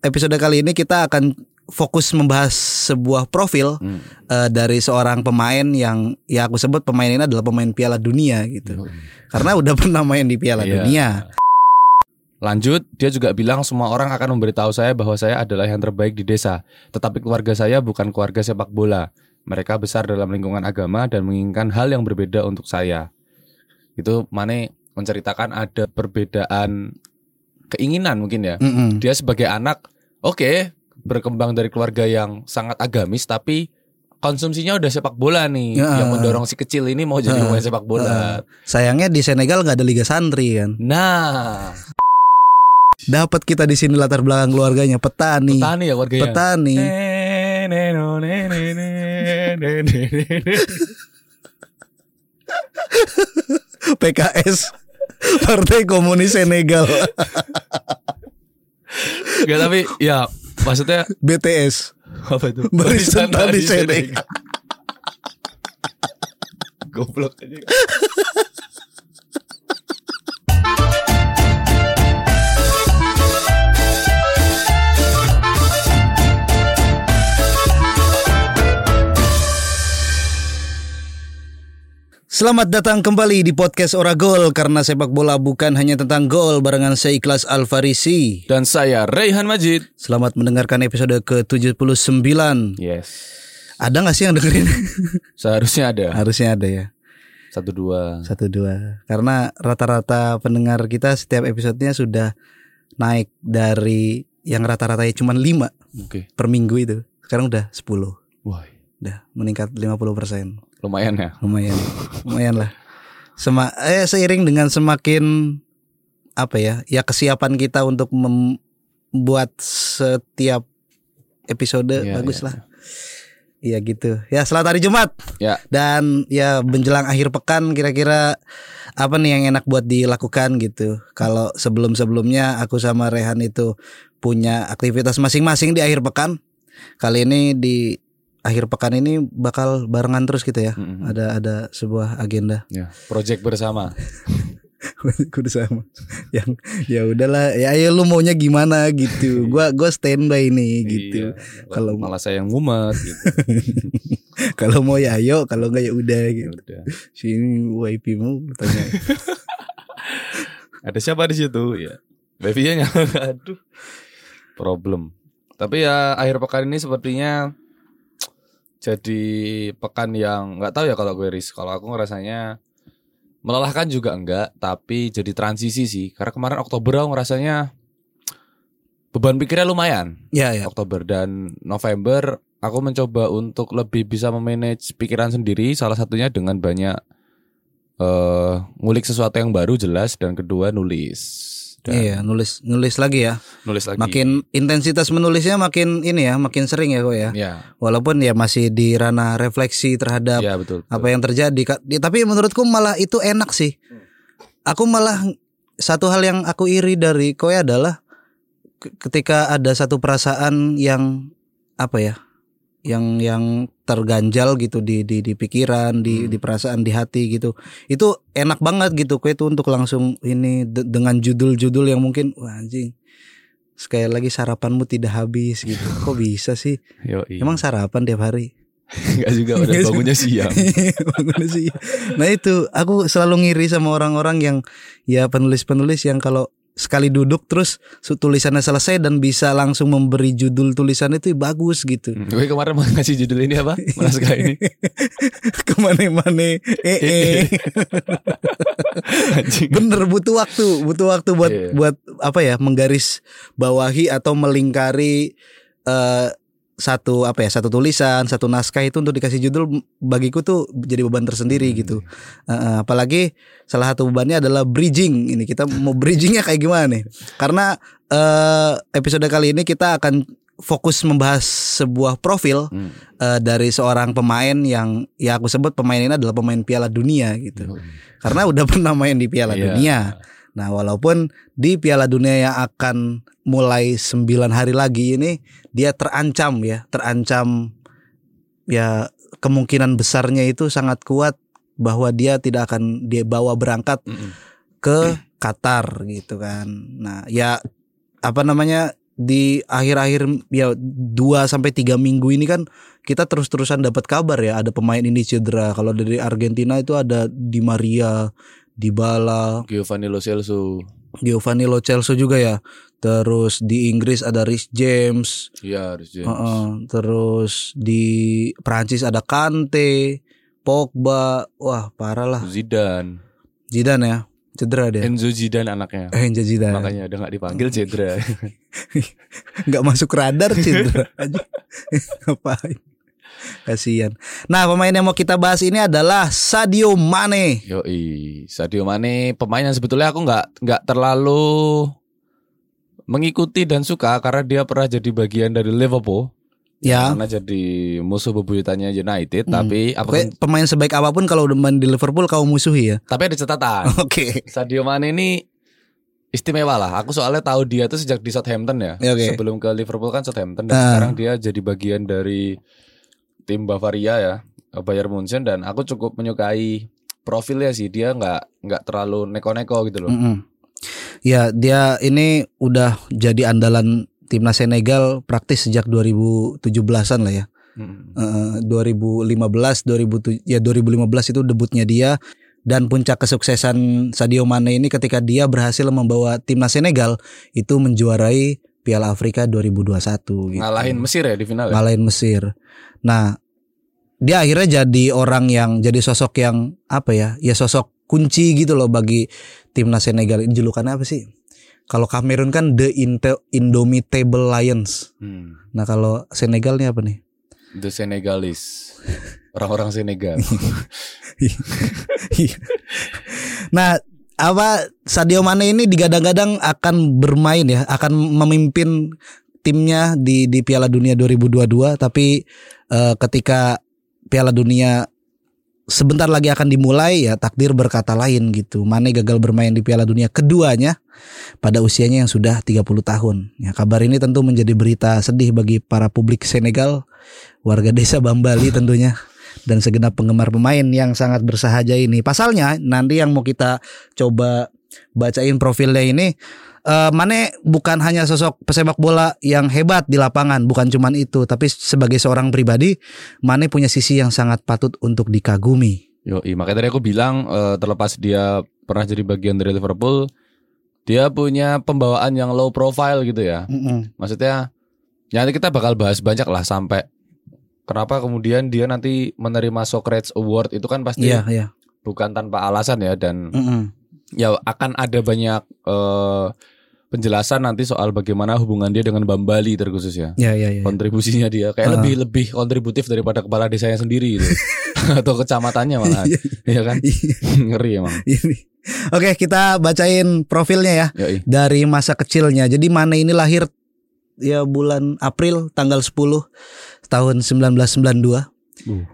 episode kali ini kita akan fokus membahas sebuah profil Hmm. eh, dari seorang pemain yang ya aku sebut pemain ini adalah pemain Piala Dunia gitu. Karena udah pernah main di Piala Iya. Dunia. Lanjut, dia juga bilang semua orang akan memberitahu saya bahwa saya adalah yang terbaik di desa. Tetapi keluarga saya bukan keluarga sepak bola. Mereka besar dalam lingkungan agama dan menginginkan hal yang berbeda untuk saya. Itu Mane menceritakan ada perbedaan keinginan mungkin ya. Mm-mm. Dia sebagai anak, oke, berkembang dari keluarga yang sangat agamis tapi konsumsinya udah sepak bola nih. Ya. Yang mendorong si kecil ini mau jadi Ya. pemain sepak bola. Sayangnya di Senegal nggak ada Liga Santri kan. Nah, Dapat kita di sini latar belakang keluarganya petani. petani ya keluarganya. Petani. PKS Partai Komunis Senegal Gak tapi ya maksudnya BTS apa itu? Barisan Tani Senegal Goblok aja. Selamat datang kembali di podcast Ora Gol Karena sepak bola bukan hanya tentang gol Barengan saya Ikhlas Alfarisi Dan saya Raihan Majid. Selamat mendengarkan episode ke-79 Yes. Ada gak sih yang dengerin? Seharusnya ada Harusnya ada ya satu dua. Satu dua Karena rata-rata pendengar kita setiap episodenya sudah naik dari yang rata-ratanya cuma 5 Oke. per minggu itu Sekarang udah 10 Wah, Udah meningkat 50% lumayan ya. lumayan lumayan lah Sema eh seiring dengan semakin apa ya ya kesiapan kita untuk membuat setiap episode Iya, bagus iya. lah Iya gitu ya selamat hari Jumat Ya. dan ya menjelang akhir pekan kira-kira apa nih yang enak buat dilakukan gitu kalau sebelum sebelumnya aku sama Rehan itu punya aktivitas masing-masing di akhir pekan kali ini di akhir pekan ini bakal barengan terus gitu ya Mm-mm. ada ada sebuah agenda Ya, project bersama. kudu sama yang ya udahlah ya ayo lu maunya gimana gitu gua gua standby nih gitu Iya. Kalau- malah saya yang ngumet gitu. kalau mau ya ayo kalau enggak ya udah Ya gitu udah. sini WIP mu tanya Ada siapa di situ? Ya. Nyala. Aduh. Problem. Tapi ya akhir pekan ini sepertinya jadi pekan yang nggak tahu ya kalau gue Riz. Kalau aku ngerasanya melelahkan juga enggak, tapi jadi transisi sih. Karena kemarin Oktober aku ngerasanya beban pikirnya lumayan. ya ya Oktober dan November aku mencoba untuk lebih bisa memanage pikiran sendiri. Salah satunya dengan banyak eh ngulik sesuatu yang baru jelas dan kedua nulis. Dan iya nulis nulis lagi ya nulis lagi. makin intensitas menulisnya makin ini ya makin sering ya kok ya ya, walaupun ya masih di ranah refleksi terhadap ya betul. betul. apa yang terjadi. Di- tapi menurutku malah itu enak sih aku malah satu hal yang aku iri dari kowe adalah ke- ketika ada satu perasaan yang apa ya yang yang terganjal gitu di di di pikiran di Hmm. di perasaan di hati gitu itu enak banget gitu kowe tuh untuk langsung ini de- dengan judul-judul yang mungkin wah anjing sekali lagi sarapanmu tidak habis gitu kok bisa sih Yoi. emang sarapan tiap hari Enggak juga udah Nggak bangunnya siang. Bangunnya sih. Nah itu aku selalu ngiri sama orang-orang yang ya penulis-penulis yang kalau sekali duduk terus tulisannya selesai dan bisa langsung memberi judul tulisan itu bagus gitu. Hmm, Gue kemarin mau ngasih judul ini apa? Naskah ini. Ke mana-mana, eh, eh. Anjing. bener butuh waktu, butuh waktu buat Iya. buat apa ya menggaris bawahi atau melingkari eh, satu apa ya satu tulisan, satu naskah itu untuk dikasih judul bagiku tuh jadi beban tersendiri Hmm. gitu. Eh, apalagi salah satu bebannya adalah bridging. Ini kita mau bridgingnya kayak gimana nih? Karena eh, episode kali ini kita akan fokus membahas sebuah profil Hmm. eh, dari seorang pemain yang ya aku sebut pemain ini adalah pemain Piala Dunia gitu. Karena udah pernah main di Piala Iya. Dunia. Nah, walaupun di Piala Dunia yang akan mulai 9 hari lagi ini dia terancam ya, terancam ya kemungkinan besarnya itu sangat kuat bahwa dia tidak akan dia bawa berangkat Mm-mm. ke Qatar gitu kan. Nah, ya apa namanya di akhir-akhir ya 2 sampai 3 minggu ini kan kita terus-terusan dapat kabar ya ada pemain ini cedera. Kalau dari Argentina itu ada Di Maria, Dybala, Giovanni Lo Celso. Giovanni Lo Celso juga ya. Terus di Inggris ada Rhys James. Iya, Rhys James. Heeh. terus di Prancis ada Kante, Pogba. Wah, parah lah. Zidane. Zidane ya. Cedera dia. Enzo Zidane anaknya. Eh, Enzo Zidane. Makanya udah nggak dipanggil cedera. nggak masuk radar cedera aja. Ngapain? Kasihan. Nah, pemain yang mau kita bahas ini adalah Sadio Mane. Yoi, Sadio Mane pemain yang sebetulnya aku nggak nggak terlalu mengikuti dan suka karena dia pernah jadi bagian dari Liverpool. Ya. Karena jadi musuh bebuyutannya United, Hmm. tapi apa Oke, pemain sebaik apa pun kalau udah main di Liverpool kau musuhi ya. tapi ada catatan. Oke. Sadio Mane ini istimewa lah. Aku soalnya tahu dia tuh sejak di Southampton ya. Ya, oke. Sebelum ke Liverpool kan Southampton dan Ah. sekarang dia jadi bagian dari tim Bavaria ya, Bayern Munchen dan aku cukup menyukai profilnya sih. Dia nggak nggak terlalu neko-neko gitu loh. Mm-mm. Ya, dia ini udah jadi andalan timnas Senegal praktis sejak 2017-an lah ya. Mm. Eh, 2015 2007 ya 2015 itu debutnya dia dan puncak kesuksesan Sadio Mane ini ketika dia berhasil membawa timnas Senegal itu menjuarai Piala Afrika 2021 gitu. Ngalahin Mesir ya di final ya. ngalahin Mesir. Nah, dia akhirnya jadi orang yang jadi sosok yang apa ya? Ya sosok kunci gitu loh bagi timnas Senegal. Ini julukannya apa sih? Kalau Kamerun kan the Inte- Indomitable Lions. Hmm. Nah, kalau Senegal nih apa nih? The Senegalis. Orang-orang Senegal. nah, apa Sadio Mane ini digadang-gadang akan bermain ya, akan memimpin timnya di di Piala Dunia 2022 tapi eh, ketika Piala Dunia sebentar lagi akan dimulai ya takdir berkata lain gitu. Mane gagal bermain di Piala Dunia keduanya pada usianya yang sudah 30 tahun. Ya, kabar ini tentu menjadi berita sedih bagi para publik Senegal, warga desa Bambali tentunya dan segenap penggemar pemain yang sangat bersahaja ini. Pasalnya nanti yang mau kita coba bacain profilnya ini eh, Mane bukan hanya sosok pesepak bola yang hebat di lapangan, bukan cuman itu, tapi sebagai seorang pribadi Mane punya sisi yang sangat patut untuk dikagumi. Yo, makanya tadi aku bilang eh, terlepas dia pernah jadi bagian dari Liverpool, dia punya pembawaan yang low profile gitu ya. Maksudnya, ya nanti kita bakal bahas banyak lah sampai kenapa kemudian dia nanti menerima Socrates Award itu kan pasti Iya, iya. bukan tanpa alasan ya dan Mm-mm. ya akan ada banyak eh, penjelasan nanti soal bagaimana hubungan dia dengan Bambali terkhusus ya. Iya, iya, iya. Kontribusinya dia kayak Ah. lebih lebih kontributif daripada kepala desanya sendiri gitu. Atau kecamatannya malah. Iya kan? Ngeri emang. Oke, kita bacain profilnya ya Yoi. dari masa kecilnya. Jadi Mane ini lahir ya bulan April tanggal 10 tahun 1992. Uh.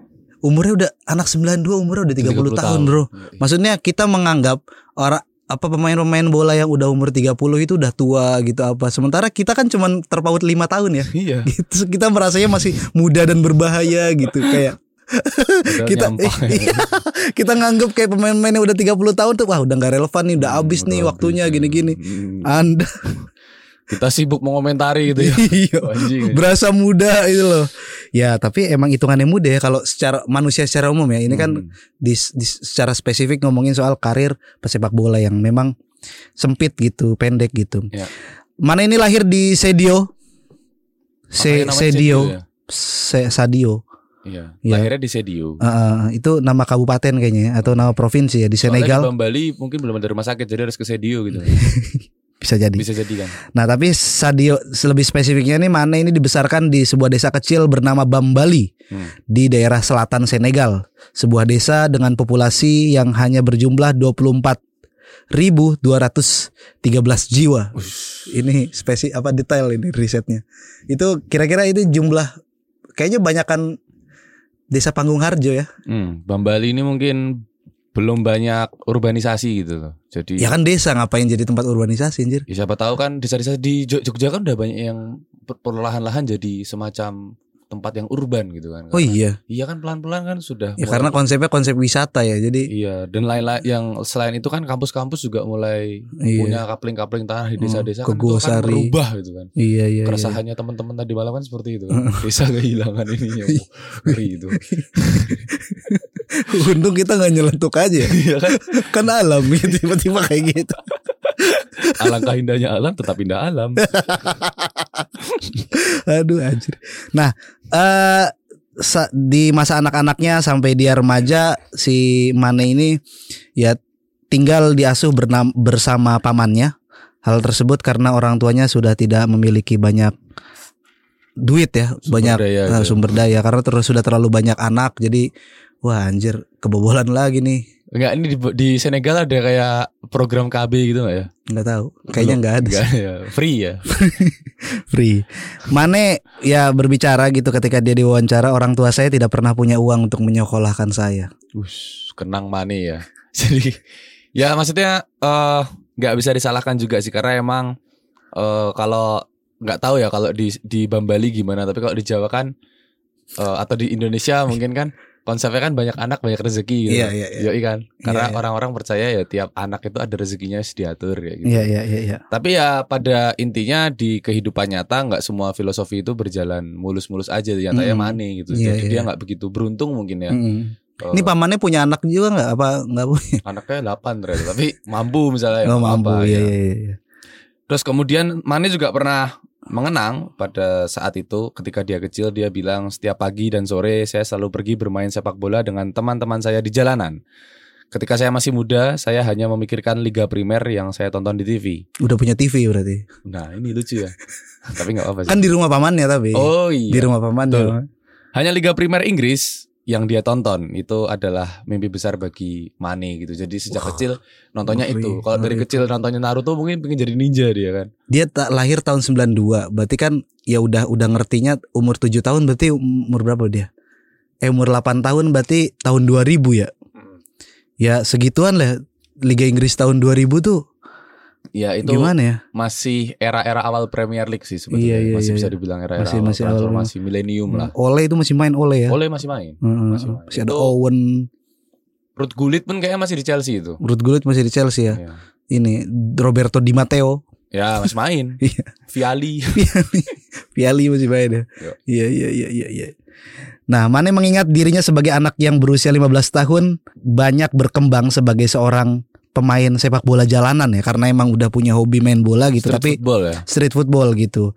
Umurnya udah anak 92 umurnya udah 30, 30 tahun, Bro. Yoi. Maksudnya kita menganggap orang apa pemain-pemain bola yang udah umur 30 itu udah tua gitu apa. Sementara kita kan cuman terpaut lima tahun ya. Iya. Gitu. Kita merasanya masih muda dan berbahaya gitu kayak kita nyampah. iya, kita nganggap kayak pemain-pemain yang udah 30 tahun tuh wah udah nggak relevan nih, udah habis nih Udah waktunya habis. gini-gini. Hmm. Anda Kita sibuk mengomentari gitu ya. iya, Anjing. berasa muda itu loh. Ya, tapi emang hitungannya muda ya kalau secara manusia secara umum ya. Ini kan Hmm. di, di- secara spesifik ngomongin soal karir pesepak bola yang memang sempit gitu, pendek gitu. Ya. Mana ini lahir di Sedio. Se, Sedio, ya? Se- Sadio. Iya. Iya. Lahirnya di Sedio. Uh, itu nama kabupaten kayaknya ya, atau nama provinsi ya di Soalnya Senegal di Bambali mungkin belum ada rumah sakit jadi harus ke Sedio gitu. bisa jadi. Bisa jadi kan. Nah tapi Sadio lebih spesifiknya nih Mane ini dibesarkan di sebuah desa kecil bernama Bambali Hmm. di daerah selatan Senegal. Sebuah desa dengan populasi yang hanya berjumlah 24.213 jiwa. Ini spesi apa detail ini risetnya. Itu kira-kira itu jumlah kayaknya banyakan desa Panggung Harjo ya. Hmm. Bambali ini mungkin belum banyak urbanisasi gitu loh. Jadi Ya kan desa ngapain jadi tempat urbanisasi anjir. Ya siapa tahu kan desa-desa di Jog- Jogja kan udah banyak yang per- perlahan-lahan jadi semacam tempat yang urban gitu kan. Oh iya. Iya kan pelan-pelan kan sudah Ya mulai- karena konsepnya konsep wisata ya. Jadi Iya, dan lain-lain yang selain itu kan kampus-kampus juga mulai Iya. punya kapling-kapling tanah di Hmm, desa-desa ke kan itu kan berubah gitu kan. iya iya. iya. Keresahannya teman-teman tadi malam kan seperti itu. kan. Desa kehilangan ininya. Ngeri itu. Untung kita nggak nyelentuk aja. Iya kan? kan alam gitu tiba-tiba kayak gitu. Alangkah indahnya alam tetap indah alam. Aduh anjir. Nah, eh sa- di masa anak-anaknya sampai dia remaja si Mane ini ya tinggal diasuh bernam- bersama pamannya. Hal tersebut karena orang tuanya sudah tidak memiliki banyak duit ya, Sumber banyak daya eh, itu. sumber daya karena terus sudah terlalu banyak anak. Jadi wah anjir kebobolan lagi nih. Enggak ini di, di Senegal ada kayak program KB gitu enggak ya? nggak tahu kayaknya nggak ada Enggak ya. Free ya. free Mane ya berbicara gitu ketika dia diwawancara orang tua saya tidak pernah punya uang untuk menyekolahkan saya Ush, kenang mane ya. Jadi ya maksudnya eh nggak bisa disalahkan juga sih karena emang eh kalau nggak tahu ya kalau di di Bambali gimana tapi kalau di Jawa kan eh, atau di Indonesia mungkin kan konsepnya kan banyak anak banyak rezeki gitu. Iya, iya, iya. Yoi kan. Karena Iya, iya. orang-orang percaya ya tiap anak itu ada rezekinya harus diatur kayak gitu. Iya iya iya iya. Tapi ya pada intinya di kehidupan nyata nggak semua filosofi itu berjalan mulus-mulus aja nyatanya Mm. mane gitu. Iya, Jadi iya. dia nggak begitu beruntung mungkin ya. Mm-mm. Eh, Ini pamannya punya anak juga nggak apa nggak punya? anaknya 8 ternyata tapi mampu misalnya Oh nggak mampu apa-apa, iya ya. iya iya. terus kemudian Mane juga pernah mengenang pada saat itu ketika dia kecil dia bilang setiap pagi dan sore saya selalu pergi bermain sepak bola dengan teman-teman saya di jalanan ketika saya masih muda saya hanya memikirkan liga primer yang saya tonton di TV Udah punya TV berarti. nah ini lucu ya tapi nggak apa sih Kan di rumah pamannya tapi. oh Di iya rumah pamannya. Hanya liga primer Inggris yang dia tonton itu adalah mimpi besar bagi Mane gitu. Jadi sejak Wah, kecil nontonnya ngeri, itu. Kalau dari kecil nontonnya Naruto mungkin pengen jadi ninja dia kan. Dia tak lahir tahun 92. Berarti kan ya udah udah ngertinya umur 7 tahun berarti umur berapa dia? Eh umur 8 tahun berarti tahun 2000 ya. Ya segituan lah Liga Inggris tahun 2000 tuh Ya itu gimana ya? masih era-era awal Premier League sih sebetulnya. Iya, iya, masih iya, bisa iya. dibilang era-era Masih- awal masih transformasi milenium lah. Oleh itu masih main Oleh ya. Oleh masih main. Heeh. masih main. Masih ada Itu- Owen, Ruth Gullit pun kayaknya masih di Chelsea itu. Ruth Gullit masih di Chelsea ya. Ya, Ini Roberto Di Matteo, ya masih main. Iya. Viali. Piali masih main ya. Iya iya iya iya iya. Nah, Mane mengingat dirinya sebagai anak yang berusia 15 tahun banyak berkembang sebagai seorang pemain sepak bola jalanan ya karena emang udah punya hobi main bola gitu Street tapi football ya. street football gitu.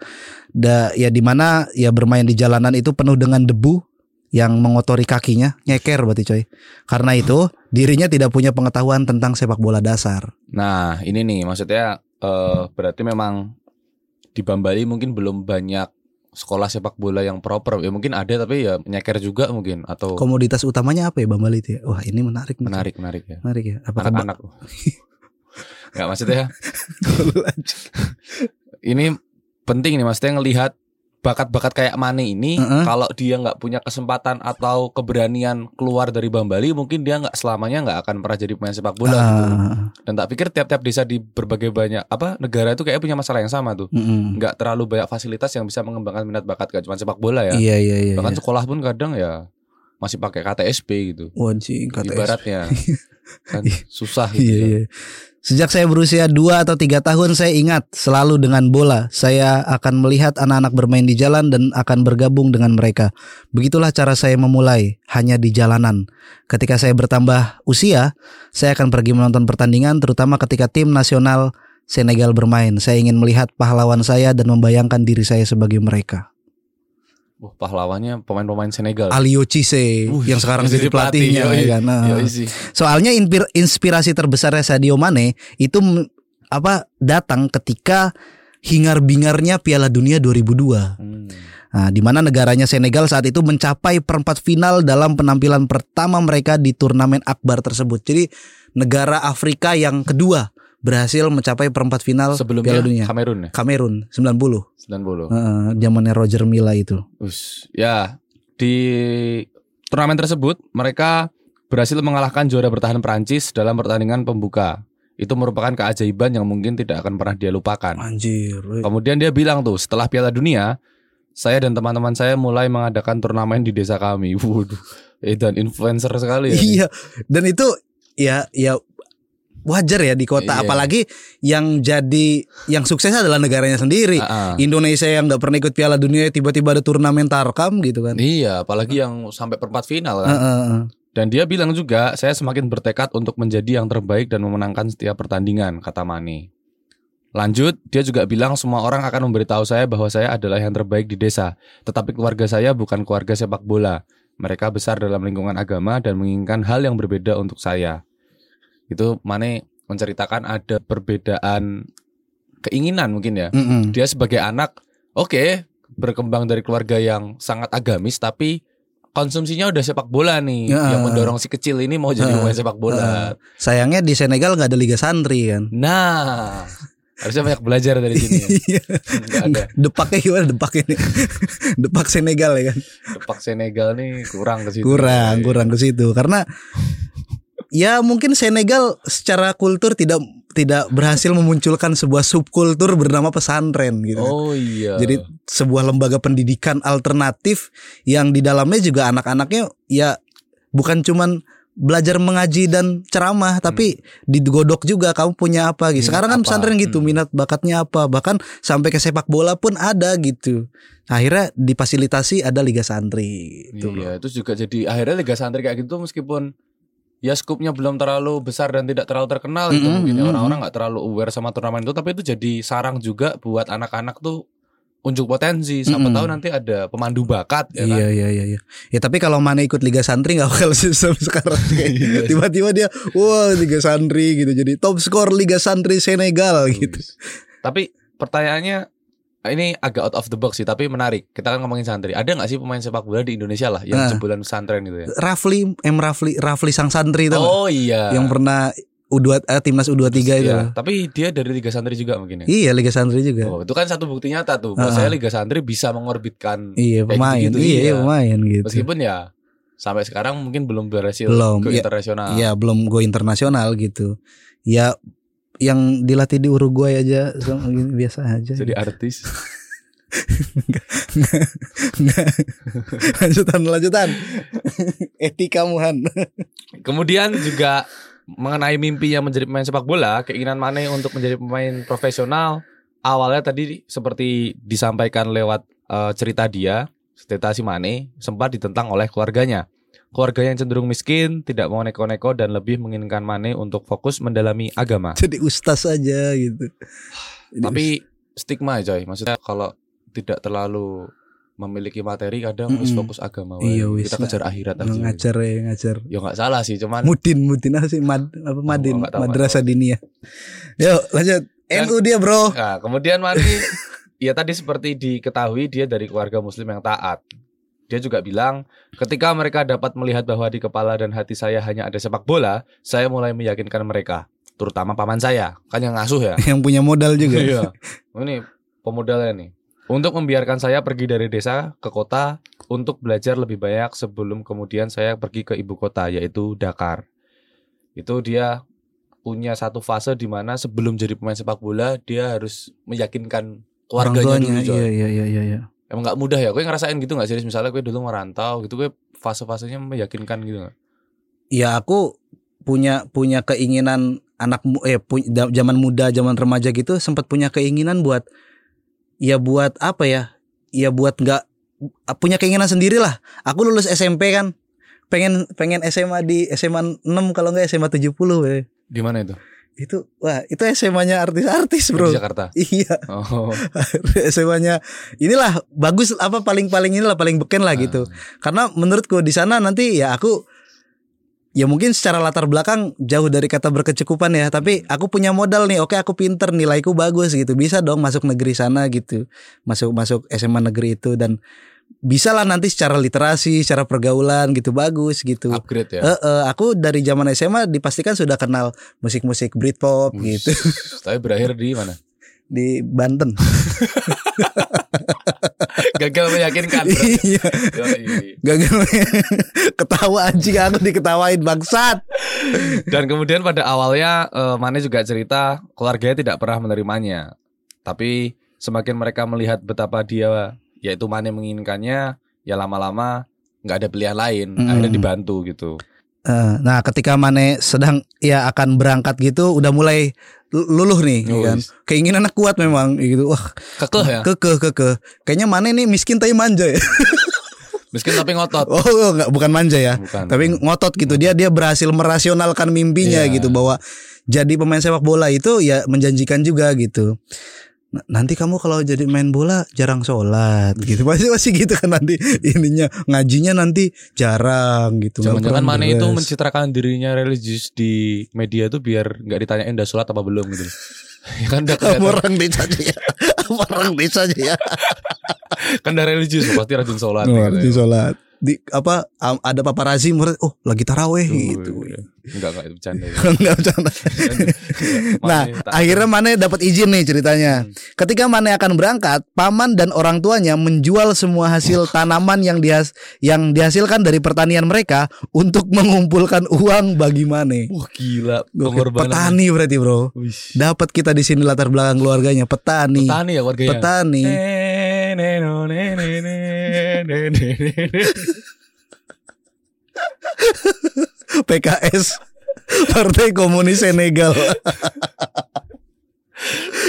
Da, ya di mana ya bermain di jalanan itu penuh dengan debu yang mengotori kakinya, nyeker berarti coy. Karena itu dirinya tidak punya pengetahuan tentang sepak bola dasar. Nah, ini nih maksudnya eh berarti memang di Bambali mungkin belum banyak sekolah sepak bola yang proper. Ya mungkin ada tapi ya nyeker juga mungkin atau Komoditas utamanya apa ya Bambali itu ya? Wah, ini menarik nih. Menarik menarik ya. Menarik ya. Apakah Anak-anak. Enggak maksudnya ini penting nih maksudnya ngelihat bakat-bakat kayak Mane ini Heeh. kalau dia nggak punya kesempatan atau keberanian keluar dari Bambali mungkin dia nggak selamanya nggak akan pernah jadi pemain sepak bola gitu. Ah, Dan tak pikir tiap-tiap desa di berbagai banyak apa negara itu kayak punya masalah yang sama tuh. Nggak terlalu banyak fasilitas yang bisa mengembangkan minat bakat gak cuma sepak bola ya. Iya iya iya. Bahkan iya. sekolah pun kadang ya masih pakai KTSP gitu. Wajib kata Ibaratnya kan susah Iya gitu. ya. iya. Sejak saya berusia 2 atau tiga tahun saya ingat selalu dengan bola. Saya akan melihat anak-anak bermain di jalan dan akan bergabung dengan mereka. Begitulah cara saya memulai, hanya di jalanan. Ketika saya bertambah usia, saya akan pergi menonton pertandingan terutama ketika tim nasional Senegal bermain. Saya ingin melihat pahlawan saya dan membayangkan diri saya sebagai mereka. Wah, pahlawannya pemain-pemain Senegal. Alio Cisse Wih, yang sekarang jadi jadi pelatih, pelatihnya ya kan. Nah. Soalnya inspir- inspirasi terbesarnya Sadio Mane itu apa datang ketika hingar-bingarnya Piala Dunia 2002. Hmm. Nah, di mana negaranya Senegal saat itu mencapai perempat final dalam penampilan pertama mereka di turnamen akbar tersebut. Jadi negara Afrika yang kedua berhasil mencapai perempat final Sebelumnya Piala Dunia. Kamerun ya, Kamerun 90. 90. Heeh, zamannya Roger Milla itu. Us, ya di turnamen tersebut mereka berhasil mengalahkan juara bertahan Prancis dalam pertandingan pembuka. Itu merupakan keajaiban yang mungkin tidak akan pernah dia lupakan. Anjir. Kemudian dia bilang tuh setelah Piala Dunia saya dan teman-teman saya mulai mengadakan turnamen di desa kami. Waduh, eh dan influencer sekali ya. Iya. Dan itu ya ya wajar ya di kota Iya. apalagi yang jadi yang sukses adalah negaranya sendiri. Ah, ah. Indonesia yang nggak pernah ikut Piala Dunia tiba-tiba ada turnamen Tarkam gitu kan. Iya, apalagi yang sampai perempat final kan. Heeh, heeh. Dan dia bilang juga, saya semakin bertekad untuk menjadi yang terbaik dan memenangkan setiap pertandingan, kata Mane. Lanjut, dia juga bilang semua orang akan memberitahu saya bahwa saya adalah yang terbaik di desa. Tetapi keluarga saya bukan keluarga sepak bola. Mereka besar dalam lingkungan agama dan menginginkan hal yang berbeda untuk saya. Itu Mane menceritakan ada perbedaan keinginan mungkin ya. Mm-mm. Dia sebagai anak, oke, berkembang dari keluarga yang sangat agamis tapi konsumsinya udah sepak bola nih Ya. yang mendorong si kecil ini mau jadi Ya. pemain sepak bola. Sayangnya di Senegal nggak ada Liga Santri kan. Nah, harusnya banyak belajar dari sini. Ya. Iya. Ada. Depaknya gimana depak ini? Depak Senegal ya kan. Depak Senegal nih kurang ke situ. Kurang, kurang ke situ karena ya mungkin Senegal secara kultur tidak tidak berhasil memunculkan sebuah subkultur bernama pesantren gitu. Oh iya. Jadi sebuah lembaga pendidikan alternatif yang di dalamnya juga anak-anaknya ya bukan cuman belajar mengaji dan ceramah tapi digodok juga kamu punya apa gitu. Sekarang kan apa? pesantren gitu, Hmm. minat bakatnya apa, bahkan sampai ke sepak bola pun ada gitu. Akhirnya difasilitasi ada liga santri gitu. Iya, itu juga jadi akhirnya Liga Santri kayak gitu meskipun ya skupnya belum terlalu besar dan tidak terlalu terkenal gitu Mm-mm, mungkin mm-mm. orang-orang nggak terlalu aware sama turnamen itu tapi itu jadi sarang juga buat anak-anak tuh unjuk potensi siapa Mm-mm. tahu nanti ada pemandu bakat ya kan? Iya iya iya iya. Ya tapi kalau mana ikut Liga Santri nggak bakal sistem sekarang. Iya. Tiba-tiba dia wah Liga Santri gitu jadi top skor Liga Santri Senegal gitu. Tapi pertanyaannya ini agak out of the box sih, tapi menarik. Kita kan ngomongin santri. Ada nggak sih pemain sepak bola di Indonesia lah yang Ah. jebolan pesantren gitu ya? Rafli M Rafli Rafli sang santri itu Oh iya. yang pernah U2 eh, timnas U23 itu. Iya, Tapi dia dari Liga Santri juga mungkin ya. Iya Liga Santri juga. Oh, itu kan satu bukti nyata tuh. Ah. Bahwa saya Liga Santri bisa mengorbitkan iya pemain. gitu-gitu, iya, iya. pemain gitu. meskipun ya sampai sekarang mungkin belum berhasil Belum, ke iya. internasional. Iya belum go internasional gitu. Ya yang dilatih di Uruguay aja sama gini, biasa aja. Jadi artis. lanjutan lanjutan. Etika Muhan. Kemudian juga mengenai mimpinya menjadi pemain sepak bola, keinginan Mane untuk menjadi pemain profesional awalnya tadi seperti disampaikan lewat eh, cerita dia, cerita si Mane sempat ditentang oleh keluarganya. Keluarga yang cenderung miskin, tidak mau neko-neko dan lebih menginginkan Mane untuk fokus mendalami agama. Jadi ustaz aja gitu. Jadi Tapi stigma coy, maksudnya kalau tidak terlalu memiliki materi kadang wis Mm-mm. fokus agama. Iya, wis. kita kejar akhirat aja. ngajar ya ngajar. Ya nggak salah sih, cuman Mudin Mudin apa sih Mad, apa Madin nggak tahu, nggak Madrasah Diniyah. Yuk lanjut. Dan- NU dia bro. Nah, kemudian Mani ya tadi seperti diketahui dia dari keluarga muslim yang taat. Dia juga bilang, ketika mereka dapat melihat bahwa di kepala dan hati saya hanya ada sepak bola, saya mulai meyakinkan mereka, terutama paman saya, kan yang ngasuh ya. Yang punya modal juga. Iya. Ini pemodalnya nih. Untuk membiarkan saya pergi dari desa ke kota untuk belajar lebih banyak sebelum kemudian saya pergi ke ibu kota yaitu Dakar. Itu dia punya satu fase di mana sebelum jadi pemain sepak bola dia harus meyakinkan Orang keluarganya tuanya. dulu. Coy. Iya iya iya iya. Emang nggak mudah ya? Gue ngerasain gitu nggak sih? Misalnya gue dulu merantau gitu, gue fase-fasenya meyakinkan gitu nggak? Ya aku punya punya keinginan anak eh pu- zaman muda zaman remaja gitu sempat punya keinginan buat ya buat apa ya ya buat nggak punya keinginan sendiri lah aku lulus SMP kan pengen pengen SMA di SMA 6 kalau nggak SMA 70 weh. Di mana itu? Itu wah itu SMA-nya artis-artis bro. Di Jakarta. iya. Oh. SMA-nya inilah bagus apa paling-paling inilah paling beken lah gitu. Karena menurutku di sana nanti ya aku ya mungkin secara latar belakang jauh dari kata berkecukupan ya tapi aku punya modal nih oke aku pinter nilaiku bagus gitu. Bisa dong masuk negeri sana gitu. Masuk masuk SMA negeri itu dan bisa lah nanti secara literasi secara pergaulan gitu bagus gitu Upgrade ya. Eh, eh, aku dari zaman SMA dipastikan sudah kenal musik-musik Britpop gitu Tapi berakhir di mana? di Banten. Gagal meyakinkan. Iya. Gagal ketawa anjing aku diketawain bangsat. Dan kemudian pada awalnya eh, Mane juga cerita keluarganya tidak pernah menerimanya. Tapi semakin mereka melihat betapa dia yaitu Mane menginginkannya ya lama-lama nggak ada pilihan lain Mm. akhirnya dibantu gitu Eh, nah, ketika Mane sedang ya akan berangkat gitu, udah mulai luluh nih, Oh, kan. yes. Keinginannya kuat memang gitu. Wah, kekeh ya kekeh kekeh. Kayaknya Mane nih miskin tapi manja ya. miskin tapi ngotot Oh, oh, enggak, bukan manja ya. Bukan. Tapi ngotot gitu. Dia dia berhasil merasionalkan mimpinya Iya. gitu bahwa jadi pemain sepak bola itu ya menjanjikan juga gitu. Nanti kamu kalau jadi main bola jarang sholat gitu Pasti masih gitu kan nanti ininya Ngajinya nanti jarang gitu Jangan-jangan Mane itu mencitrakan dirinya religius di media itu biar nggak ditanyain dah sholat apa belum gitu. ya kan udah kelihatan. orang desa aja ya orang desa aja ya kan udah religius pasti rajin sholat. oh, gitu ya. sholat di apa ada paparazi murid oh lagi taraweh Oh, gitu iya. Enggak enggak itu bercanda. ya. Nggak bercanda. nah akhirnya Mane dapat izin nih ceritanya Hmm. ketika Mane akan berangkat paman dan orang tuanya menjual semua hasil tanaman yang dihas yang dihasilkan dari pertanian mereka untuk mengumpulkan uang bagi Mane Wah gila Gokil. pengorbanan. petani berarti bro dapat kita di sini latar belakang keluarganya petani Petani ya warganya. petani Neneno, nenene, nenene. PKS Partai Komunis Senegal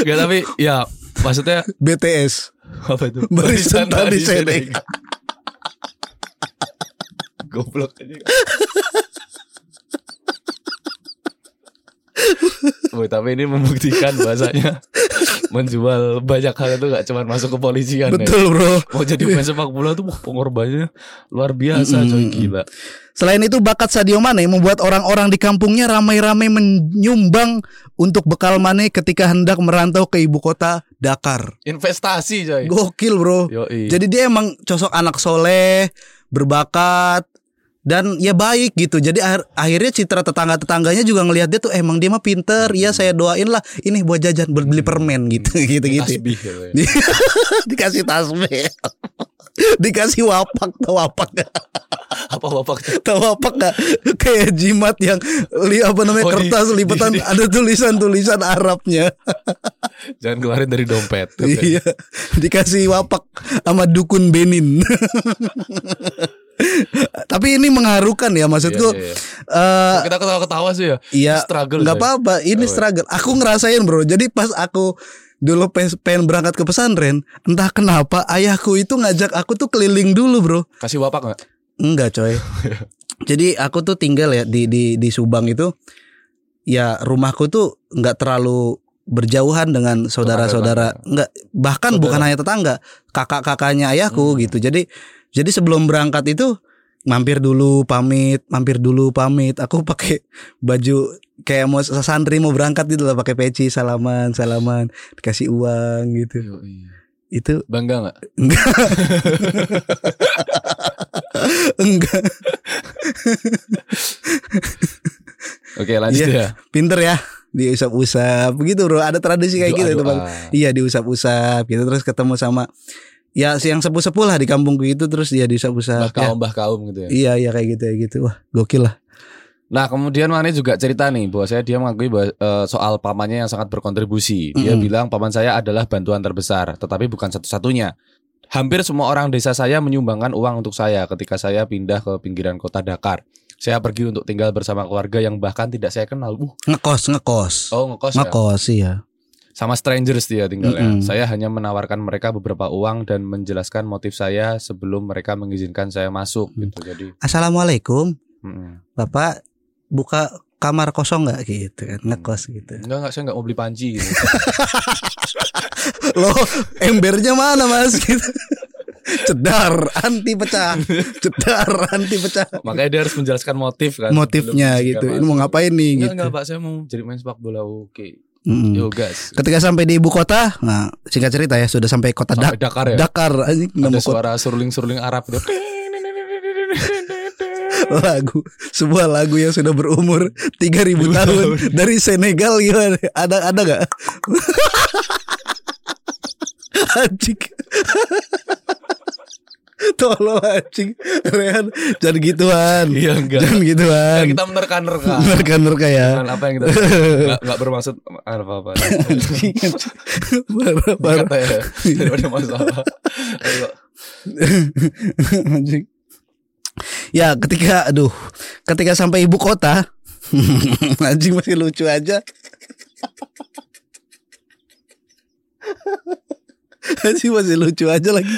Enggak tapi ya maksudnya BTS apa itu? Barisan Tani Senegal. Goblok aja. Woi, tapi ini membuktikan bahasanya menjual banyak hal itu gak cuma masuk ke polisian ya. betul bro Mau jadi pemain sepak bola tuh pengorbanannya luar biasa coy Mm-mm. gila. Selain itu bakat Sadio Mane membuat orang-orang di kampungnya ramai-ramai menyumbang untuk bekal Mane ketika hendak merantau ke ibu kota Dakar. Investasi coy. Gokil bro. Yoi. Jadi dia emang sosok anak soleh, berbakat dan ya baik gitu. Jadi akhir- akhirnya citra tetangga-tetangganya juga ngelihat dia tuh emang dia mah pinter. Iya saya doain lah ini buat jajan buat beli permen gitu gitu gitu. Tasbih gitu ya. Dikasih tasbih. Dikasih wapak tau wapak gak? Apa bapak tuh? Tahu apa nggak kayak jimat yang li apa namanya Oh, di- kertas lipatan di- di- ada tulisan-tulisan Arabnya. Jangan keluarin dari dompet. iya. Dikasih wapak sama dukun Benin. Tapi ini mengharukan ya maksudku. Iya, iya, eh, Kita ketawa-ketawa sih ya. Iya, struggle. nggak coy. apa-apa. Ini Oh, struggle. Aku ngerasain bro. Jadi pas aku dulu pengen berangkat ke pesantren, entah kenapa ayahku itu ngajak aku tuh keliling dulu bro. Kasih wapak enggak? Enggak coy. Jadi aku tuh tinggal ya di di di Subang itu ya rumahku tuh nggak terlalu berjauhan dengan saudara-saudara enggak bahkan Saudara. bukan hanya tetangga kakak-kakaknya ayahku Hmm. gitu jadi jadi sebelum berangkat itu mampir dulu pamit mampir dulu pamit aku pakai baju kayak mau santri mau berangkat gitu lah pakai peci salaman salaman dikasih uang gitu Yoi. itu Bangga enggak? enggak enggak Oke, lanjut Iya. ya. pinter ya diusap-usap begitu bro ada tradisi kayak gitu tuh bang Doa-doa. iya diusap-usap gitu terus ketemu sama ya si yang sepuh-sepuh lah di kampungku itu terus dia diusap-usap Mbah ya. kaum, mbah kaum gitu ya. iya iya kayak gitu kayak gitu wah gokil lah Nah, kemudian Mane juga cerita nih bahwa saya dia mengakui bahwa, eh, soal pamannya yang sangat berkontribusi. Dia Mm-mm. bilang paman saya adalah bantuan terbesar, tetapi bukan satu-satunya. Hampir semua orang desa saya menyumbangkan uang untuk saya ketika saya pindah ke pinggiran kota Dakar. Saya pergi untuk tinggal bersama keluarga yang bahkan tidak saya kenal. Uh, ngekos ngekos oh ngekos ya? ngekos iya Sama strangers dia tinggalnya. Mm-mm. Saya hanya menawarkan mereka beberapa uang dan menjelaskan motif saya sebelum mereka mengizinkan saya masuk Mm. gitu. Jadi, assalamualaikum mm-mm. bapak buka kamar kosong nggak gitu kan ngekos gitu enggak enggak saya enggak mau beli panci gitu. loh embernya mana mas gitu cedar anti pecah cedar anti pecah Makanya dia harus menjelaskan motif kan. motifnya gitu ini mau ngapain nih Enggak, gitu enggak Pak, saya mau jadi main sepak bola. Oke. Mm-mm. Yo gas. Ketika sampai di ibu kota, nah singkat cerita ya sudah sampai kota Sampai Dak- Dakar ya. Dakar anjing Ada suara surling-surling Arab gitu. lagu sebuah lagu yang sudah berumur 3000 tahun dari Senegal gimana? Ada ada nggak? anjing. Tolong anjing Rehan Jangan gituan Iya enggak. Jangan gituan Kita menerka-nerka. Nerka-nerka ya Dengan apa yang kita enggak, enggak bermaksud apa-apa. Parah, parah. Kata ya. Daripada masalah. Ayo. Anjing. ya ketika aduh ketika sampai ibu kota anjing masih lucu aja anjing masih lucu aja lagi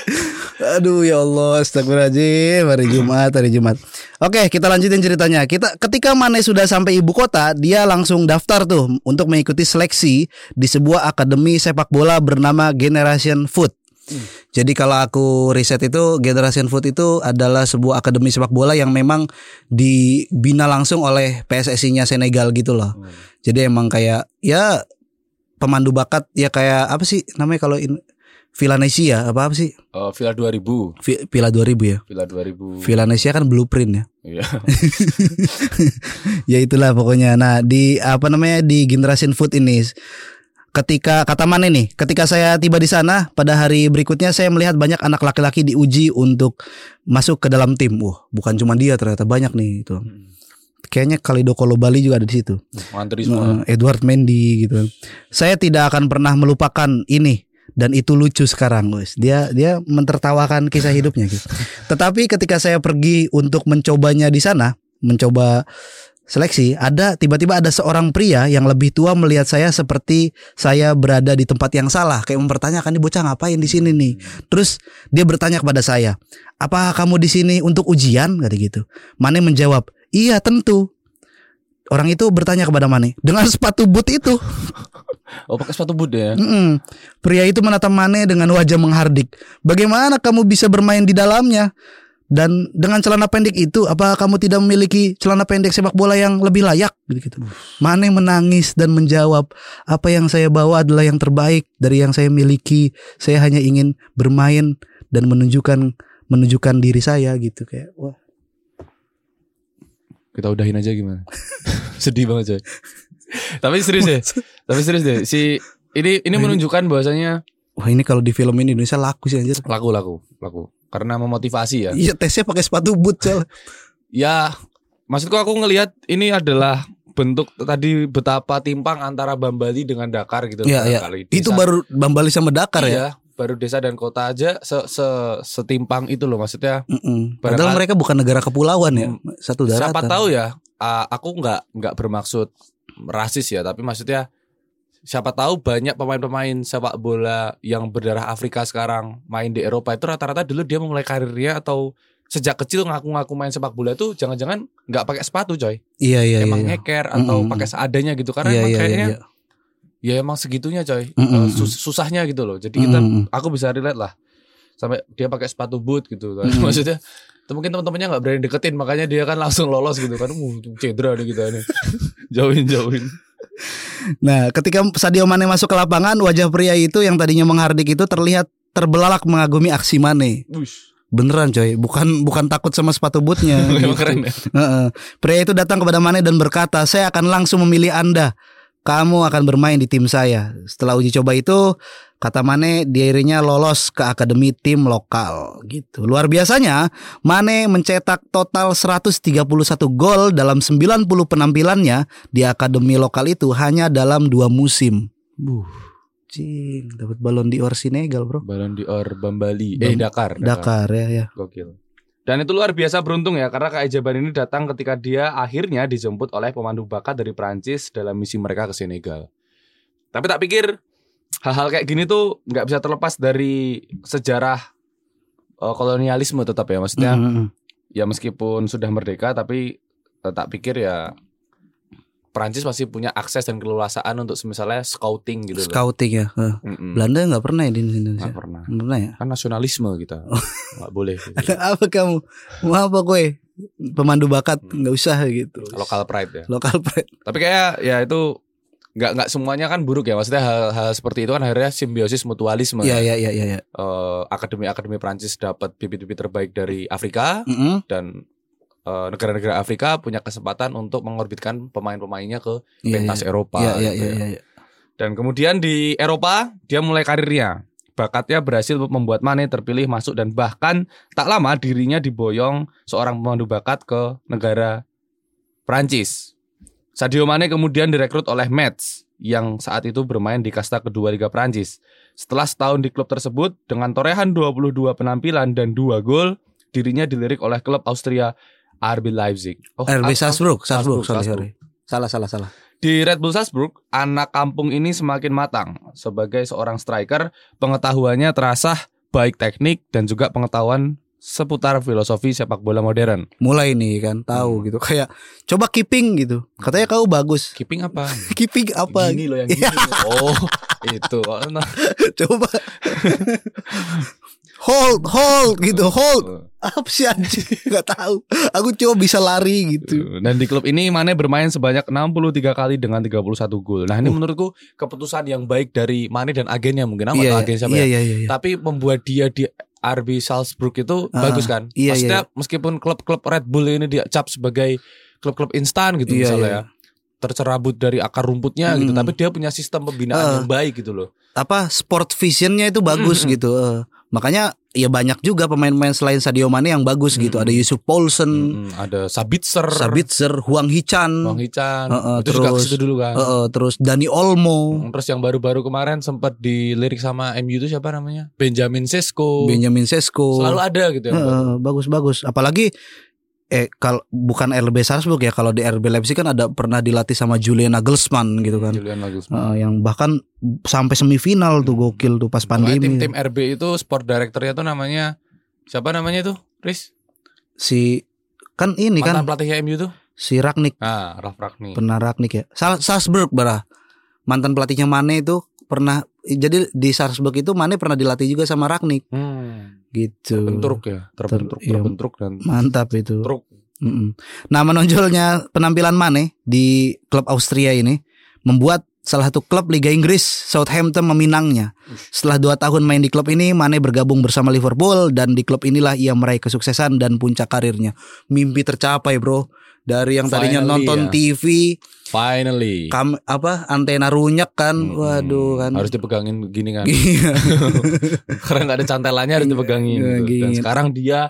aduh ya Allah astagfirullahaladzim. Hari Jumat hari Jumat. Oke kita lanjutin ceritanya. Kita ketika Mane sudah sampai ibu kota dia langsung daftar tuh untuk mengikuti seleksi di sebuah akademi sepak bola bernama Generation Foot. Jadi kalau aku riset itu Generation Foot itu adalah sebuah akademi sepak bola yang memang dibina langsung oleh PSSI-nya Senegal gitu loh. Jadi emang kayak ya pemandu bakat ya kayak apa sih namanya kalau in Villanesia apa apa sih? Oh, Villa 2000. Vi- Villa 2000 ya. Villa 2000. Villanesia kan blueprint ya. Iya. ya itulah pokoknya. Nah, di apa namanya di Generation Food ini ketika kata mana nih, ketika saya tiba di sana pada hari berikutnya saya melihat banyak anak laki-laki diuji untuk masuk ke dalam tim. Wah, bukan cuma dia ternyata banyak nih itu. Kayaknya Kalido Kolo Bali juga ada di situ. Ngantri semua. Edward Mendy gitu. Saya tidak akan pernah melupakan ini dan itu lucu sekarang, guys. Dia dia mentertawakan kisah hidupnya gitu. Tetapi ketika saya pergi untuk mencobanya di sana, mencoba seleksi, ada tiba-tiba ada seorang pria yang lebih tua melihat saya seperti saya berada di tempat yang salah, kayak mempertanyakan nih bocah ngapain di sini nih. Terus dia bertanya kepada saya, "Apa kamu di sini untuk ujian?" kata gitu. Mane menjawab, "Iya, tentu." Orang itu bertanya kepada Mane, "Dengan sepatu boot itu?" Oh, pakai sepatu boot ya. Mm-mm. Pria itu menatap Mane dengan wajah menghardik. Bagaimana kamu bisa bermain di dalamnya? Dan dengan celana pendek itu, apa kamu tidak memiliki celana pendek sepak bola yang lebih layak? Gitu. Mane menangis dan menjawab, apa yang saya bawa adalah yang terbaik dari yang saya miliki. Saya hanya ingin bermain dan menunjukkan menunjukkan diri saya gitu kayak wah Kita udahin aja gimana? Sedih banget coy. Tapi serius deh. Tapi serius deh. Si ini ini menunjukkan bahwasanya wah ini kalau di film ini Indonesia laku sih anjir. laku laku laku karena memotivasi ya. Iya tesnya pakai sepatu boot Cel. Ya, maksudku aku ngelihat ini adalah bentuk tadi betapa timpang antara Bambali dengan Dakar gitu. Iya iya. Itu baru Bambali sama Dakar ya. iya, baru desa dan kota aja se, se setimpang itu loh maksudnya. Mm-mm. Padahal Barangkali- mereka bukan negara kepulauan ya, satu daratan. Siapa tahu ya, uh, aku nggak nggak bermaksud rasis ya, tapi maksudnya siapa tahu banyak pemain-pemain sepak bola yang berdarah Afrika sekarang main di Eropa itu rata-rata dulu dia memulai karirnya atau sejak kecil ngaku-ngaku main sepak bola itu jangan-jangan nggak pakai sepatu coy, Iya iya emang iya. ngeker atau Mm-mm. pakai seadanya gitu karena Iya emang iya kayaknya iya. ya emang segitunya coy, Mm-mm. Eh, sus- susahnya gitu loh. Jadi kita Mm-mm. aku bisa relate lah sampai dia pakai sepatu boot gitu kan. Mm. Maksudnya mungkin teman-temannya nggak berani deketin makanya dia kan langsung lolos gitu kan. Uh, cedera nih kita nih. jauhin jauhin. Nah, ketika Sadio Mane masuk ke lapangan, wajah pria itu yang tadinya menghardik itu terlihat terbelalak mengagumi aksi Mane. Beneran coy, bukan bukan takut sama sepatu bootnya. Gitu. keren ya. Heeh. Pria itu datang kepada Mane dan berkata, "Saya akan langsung memilih Anda. Kamu akan bermain di tim saya." Setelah uji coba itu, kata Mane dirinya lolos ke akademi tim lokal gitu. Luar biasanya, Mane mencetak total 131 gol dalam 90 penampilannya di akademi lokal itu hanya dalam dua musim. Buh. Cing, dapat balon d'Or Senegal, Bro. Balon d'Or Bambali. Eh Bam- Dakar. Dakar ya ya. Gokil. Dan itu luar biasa beruntung ya karena keajaiban ini datang ketika dia akhirnya dijemput oleh pemandu bakat dari Prancis dalam misi mereka ke Senegal. Tapi tak pikir hal-hal kayak gini tuh nggak bisa terlepas dari sejarah eh, kolonialisme tetap ya maksudnya Mm-mm. ya meskipun sudah merdeka tapi tak pikir ya Prancis masih punya akses dan keleluasaan untuk misalnya scouting gitu loh. Scouting ya. Heeh. Mm-mm. Belanda nggak pernah ya di Indonesia. Nggak pernah. Nggak pernah ya. Kan nasionalisme kita. nggak boleh. gitu. apa kamu mau apa gue pemandu bakat nggak usah gitu Local pride ya. lokal pride Tapi kayak ya itu nggak nggak semuanya kan buruk ya. Maksudnya hal-hal seperti itu kan akhirnya simbiosis mutualisme. iya iya iya iya Eh, akademi-akademi Prancis dapat bibit-bibit terbaik dari Afrika Mm-mm. dan eh, negara-negara Afrika punya kesempatan untuk mengorbitkan pemain-pemainnya ke Iya, pentas iya. Eropa. iya iya gitu ya. iya iya. Dan kemudian di Eropa dia mulai karirnya. Bakatnya berhasil membuat Mane terpilih masuk dan bahkan tak lama dirinya diboyong seorang pemandu bakat ke negara Prancis. Sadio Mane kemudian direkrut oleh Metz yang saat itu bermain di kasta kedua Liga Prancis. Setelah setahun di klub tersebut dengan torehan 22 penampilan dan 2 gol, dirinya dilirik oleh klub Austria RB Leipzig. Oh, RB Ar- Salzburg, Salzburg, Salzburg, sorry, sorry. Salah, salah, salah. Di Red Bull Salzburg, anak kampung ini semakin matang. Sebagai seorang striker, pengetahuannya terasah baik teknik dan juga pengetahuan seputar filosofi sepak bola modern. Mulai nih kan tahu Hmm. gitu. Kayak coba keeping gitu. Katanya kau bagus. Keeping apa? Keeping apa? Gini loh yang gini. Oh, itu. Oh, nah. coba hold hold gitu hold apa sih anjing nggak tahu aku cuma bisa lari gitu Dan di klub ini Mane bermain sebanyak 63 kali dengan 31 gol. Nah, ini Uh. menurutku keputusan yang baik dari Mane dan agennya mungkin apa tuh iya agen siapa iya ya? iya iya Tapi membuat dia di RB Salzburg itu Ah, bagus kan? iya, Maksudnya meskipun klub-klub Red Bull ini dicap sebagai klub-klub instan gitu Iya, misalnya iya. ya. Tercerabut dari akar rumputnya gitu, Mm. tapi dia punya sistem pembinaan Ah. yang baik gitu loh. apa sport visionnya itu bagus Mm, mm. gitu eh. Makanya ya banyak juga pemain-pemain selain Sadio Mane yang bagus gitu Mm, ada mm. Yusuf Paulsen Mm, ada Sabitzer, Sabitzer Huang Hichan Wang Hichan, Heeh, itu juga ke terus, situ dulu kan. eh, eh, terus Dani Olmo Mm, Terus yang baru-baru kemarin sempat dilirik sama MU itu siapa namanya? Benjamin Sesko. Benjamin Sesko Selalu ada gitu ya. Eh, bagus-bagus apalagi eh kalau bukan RB Salzburg ya kalau di RB Leipzig kan ada pernah dilatih sama Julian Nagelsmann gitu kan Julian Nagelsmann. Eh, yang bahkan sampai semifinal tuh gokil tuh pas pandemi tim-tim RB itu sport directornya tuh namanya siapa namanya tuh? Riz? si kan ini Mantan kan pelatihnya MU tuh? si Ragnik Ah, Ralf Ragnik. pernah Ragnik ya Sal Salzburg barah mantan pelatihnya Mane itu pernah jadi di Salzburg itu Mane pernah dilatih juga sama Ragnik Hmm, gitu terbentuk ya, terbentuk, Ter- iya. terbentuk dan mantap itu truk. Mm-mm. Nah menonjolnya penampilan Mane di klub Austria ini membuat salah satu klub Liga Inggris Southampton meminangnya. Setelah dua tahun main di klub ini, Mane bergabung bersama Liverpool dan di klub inilah ia meraih kesuksesan dan puncak karirnya. Mimpi tercapai bro. Dari yang tadinya Finally, nonton ya. TV, Finally. kam apa antena runyak kan, Hmm, waduh kan. Harus dipegangin begini kan. Iya. Karena nggak ada cantelannya harus dipegangin. Iya, gitu. Dan gini. sekarang dia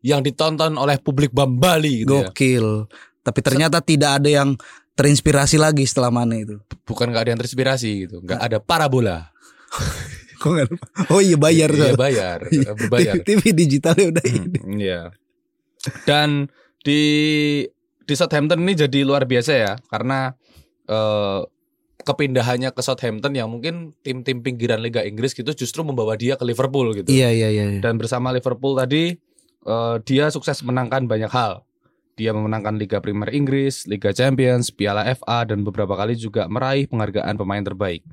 yang ditonton oleh publik Bambali gitu ya. Gokil. Tapi ternyata tidak ada yang terinspirasi lagi setelah Mane itu. Bukan nggak ada yang terinspirasi gitu. Nggak ada parabola. Kok? Oh iya bayar Iya bayar, berbayar. TV digitalnya udah ini. Hmm, Iya. Dan di di Southampton ini jadi luar biasa ya karena eh, kepindahannya ke Southampton yang mungkin tim-tim pinggiran Liga Inggris gitu justru membawa dia ke Liverpool gitu. Iya iya iya. iya. Dan bersama Liverpool tadi eh, dia sukses menangkan banyak hal. Dia memenangkan Liga Premier Inggris, Liga Champions, Piala FA dan beberapa kali juga meraih penghargaan pemain terbaik.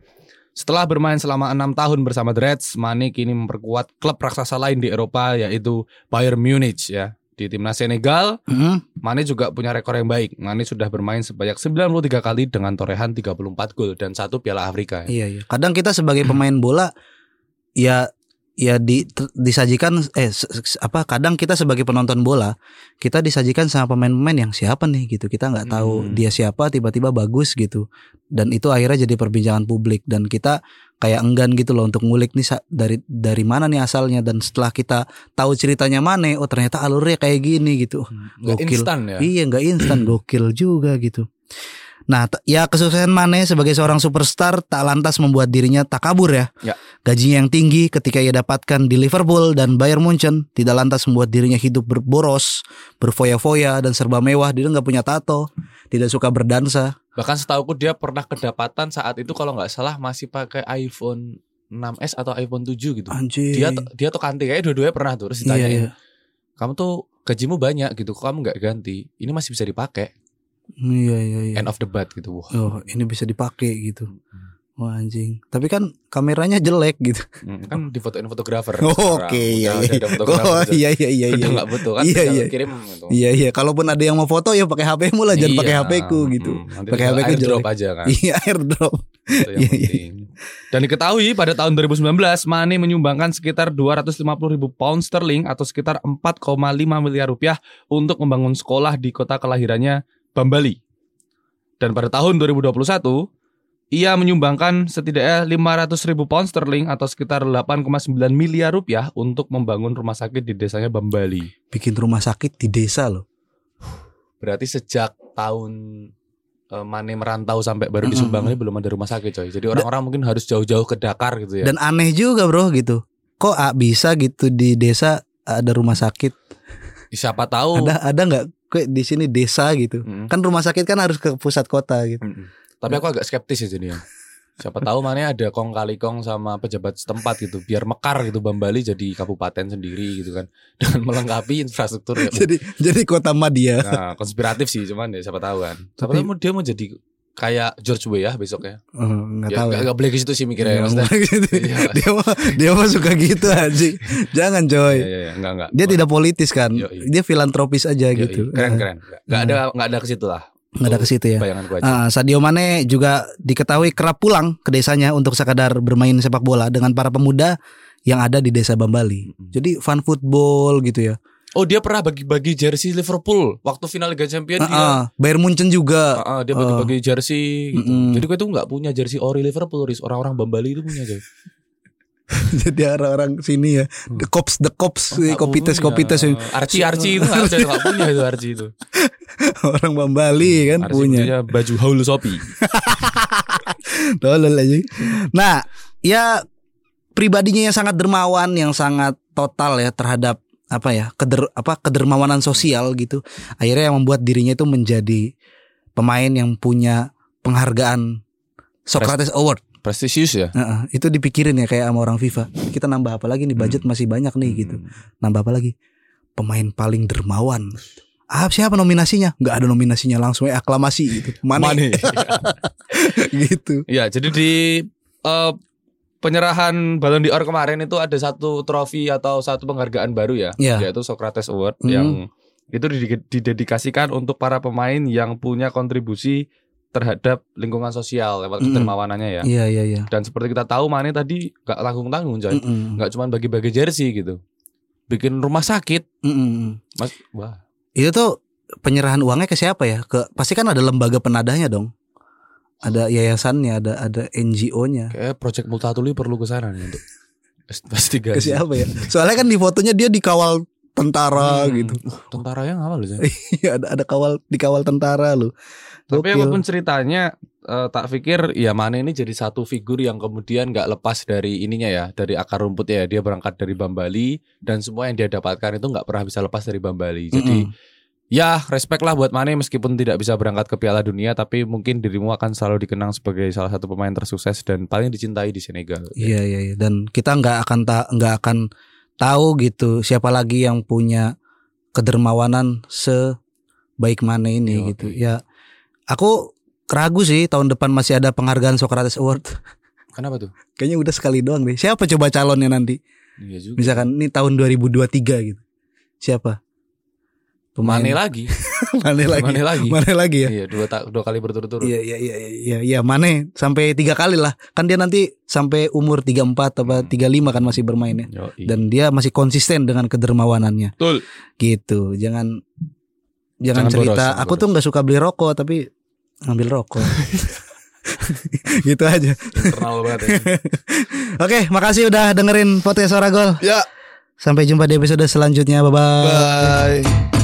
Setelah bermain selama enam tahun bersama The Reds, Mane kini memperkuat klub raksasa lain di Eropa yaitu Bayern Munich ya. Di timnas Senegal, Hmm, Mane juga punya rekor yang baik. Mane sudah bermain sebanyak 93 kali dengan torehan 34 gol dan satu Piala Afrika. iya iya. Kadang kita sebagai pemain bola ya ya di disajikan eh apa kadang kita sebagai penonton bola kita disajikan sama pemain-pemain yang siapa nih gitu kita nggak tahu Hmm. dia siapa tiba-tiba bagus gitu dan itu akhirnya jadi perbincangan publik dan kita kayak enggan gitu loh untuk ngulik nih dari dari mana nih asalnya dan setelah kita tahu ceritanya Mane oh ternyata alurnya kayak gini gitu Nggak Gokil. instan ya. Iya nggak instan gokil juga gitu. Nah ya kesuksesan Mane sebagai seorang superstar tak lantas membuat dirinya tak kabur ya. Ya. Gajinya yang tinggi ketika ia dapatkan di Liverpool dan Bayern Munchen tidak lantas membuat dirinya hidup berboros, berfoya-foya dan serba mewah. Dia nggak punya tato, tidak suka berdansa. Bahkan setauku dia pernah kedapatan saat itu kalau nggak salah masih pakai iPhone 6s atau iPhone 7 gitu. Anjir. Dia dia tuh kanti kayak dua-duanya pernah tuh terus iya, ditanyain, iya. "Kamu tuh gajimu banyak gitu, kamu nggak ganti? Ini masih bisa dipakai." Iya iya iya. End of the bat gitu. Wah. Oh ini bisa dipakai gitu. Wah anjing. Tapi kan kameranya jelek gitu. Hmm, kan difotoin fotografer. Oh. Oke iya Udah- iya. udah ada fotografer, Oh udah- iya iya iya Udah iya. nggak butuh kan Iya, iya. kirim gitu. Iya iya. Kalaupun ada yang mau foto ya pakai HP-mu lah, jangan pakai Iya. HP-ku gitu. Hmm, Pakai HP-ku jelek. aja kan. Iya airdrop. Itu yang Iya, iya. Dan diketahui pada tahun 2019 Mane menyumbangkan sekitar 250 ribu pound sterling atau sekitar 4,5 miliar rupiah untuk membangun sekolah di kota kelahirannya Bambali. Dan pada tahun 2021 ia menyumbangkan setidaknya 500 ribu pound sterling atau sekitar 8,9 miliar rupiah untuk membangun rumah sakit di desanya Bambali. Bikin rumah sakit di desa loh. Berarti sejak tahun eh, Mane merantau sampai baru disumbang ini belum ada rumah sakit coy. Jadi orang-orang mungkin harus jauh-jauh ke Dakar gitu ya. Dan aneh juga bro gitu. Kok bisa gitu di desa ada rumah sakit? Siapa tahu. Ada ada nggak kayak di sini desa gitu? Mm. Kan rumah sakit kan harus ke pusat kota gitu. Mm-mm. Tapi aku agak skeptis ya jadi ya. Siapa tahu mana ada kong kali kong sama pejabat setempat gitu biar mekar gitu Bambali jadi kabupaten sendiri gitu kan dengan melengkapi infrastruktur ya. Jadi jadi kota Madia. Nah, konspiratif sih cuman ya siapa tahu kan. Siapa Tapi- tahu dia mau jadi kayak George Weah ya besoknya. Oh, nggak Ya, tahu. nggak ya. boleh ke situ sih mikirnya ya, boleh gitu. Iya. dia mah dia mah suka gitu anjing. Jangan coy. Iya, iya, iya. enggak enggak. Dia tidak politis kan. Yoi. Dia filantropis aja Yoi, gitu. Keren keren. Nggak- Nggak ada nggak ada ke situ lah. Nggak ada ke situ ya. Ah, Sadio Mane juga diketahui kerap pulang ke desanya untuk sekadar bermain sepak bola dengan para pemuda yang ada di desa Bambali. Mm-mm. Jadi fun football gitu ya. Oh dia pernah bagi-bagi jersey Liverpool waktu final Liga Champions Ah, dia. Bayern Munchen juga. Ah, ah, dia bagi-bagi jersey gitu. Mm-mm. Jadi gue tuh nggak punya jersey ori Liverpool, orang-orang Bambali itu punya coy. Jadi orang-orang sini ya. The cops, the cops, Oh, kopites, punya. kopites Archie Archie itu nggak ada punya itu Archie itu. orang Bambali kan Archie punya. baju haul Shopee. Tolol aja. Nah, ya pribadinya yang sangat dermawan, yang sangat total ya terhadap apa ya keder apa kedermawanan sosial gitu. Akhirnya yang membuat dirinya itu menjadi pemain yang punya penghargaan Socrates Award. Prestisius ya. Heeh, itu dipikirin ya kayak sama orang FIFA. Kita nambah apa lagi nih budget masih banyak nih gitu. Hmm. Nambah apa lagi? Pemain paling dermawan. Ah, siapa nominasinya? Nggak ada nominasinya langsung ya aklamasi gitu. Mana gitu. Ya, jadi di eh, penyerahan Ballon d'Or kemarin itu ada satu trofi atau satu penghargaan baru ya, Ya. yaitu Socrates Award Hmm. yang itu didedikasikan untuk para pemain yang punya kontribusi terhadap lingkungan sosial lewat Mm-mm. kedermawanannya ya. Iya, iya, iya. Dan seperti kita tahu Mane tadi gak tanggung-tanggung coy. Nggak cuma bagi-bagi jersey gitu. Bikin rumah sakit. Mm-mm. Mas, wah. Itu tuh penyerahan uangnya ke siapa ya? Ke pasti kan ada lembaga penadahnya dong. Ada yayasannya, ada ada NGO-nya. Kayak project Multatuli perlu ke sana nih untuk pasti Ke gaji. siapa ya? Soalnya kan di fotonya dia dikawal tentara Hmm. gitu. Uh, tentara yang apa loh? Iya, ada ada kawal dikawal tentara loh. Tapi Gokil. apa pun ceritanya, eh, tak pikir ya Mane ini jadi satu figur yang kemudian nggak lepas dari ininya ya, dari akar rumput ya. Dia berangkat dari Bambali dan semua yang dia dapatkan itu nggak pernah bisa lepas dari Bambali. Jadi Mm-mm. Ya respect lah buat Mane meskipun tidak bisa berangkat ke Piala Dunia, tapi mungkin dirimu akan selalu dikenang sebagai salah satu pemain tersukses dan paling dicintai di Senegal. Iya iya iya dan kita nggak akan nggak akan tahu gitu siapa lagi yang punya kedermawanan sebaik mana ini Yoi. gitu. Ya aku ragu sih tahun depan masih ada penghargaan Socrates Award. Kenapa tuh? Kayaknya udah sekali doang deh. Siapa coba calonnya nanti? Iya juga. Misalkan ini tahun 2023 gitu. Siapa? Mane lagi, Mane lagi. Mane lagi. Mane lagi ya. Iya dua dua kali berturut-turut. Iya iya iya iya iya Mane sampai tiga kali lah. Kan dia nanti sampai umur 34 apa 35 kan masih bermain ya. Yoi. Dan dia masih konsisten dengan kedermawanannya. Betul. gitu jangan jangan, Jangan cerita boros, aku tuh nggak suka beli rokok tapi ngambil rokok gitu aja Internal banget. ya. oke makasih udah dengerin podcast Suara Gol ya. sampai jumpa di episode selanjutnya bye bye Bye.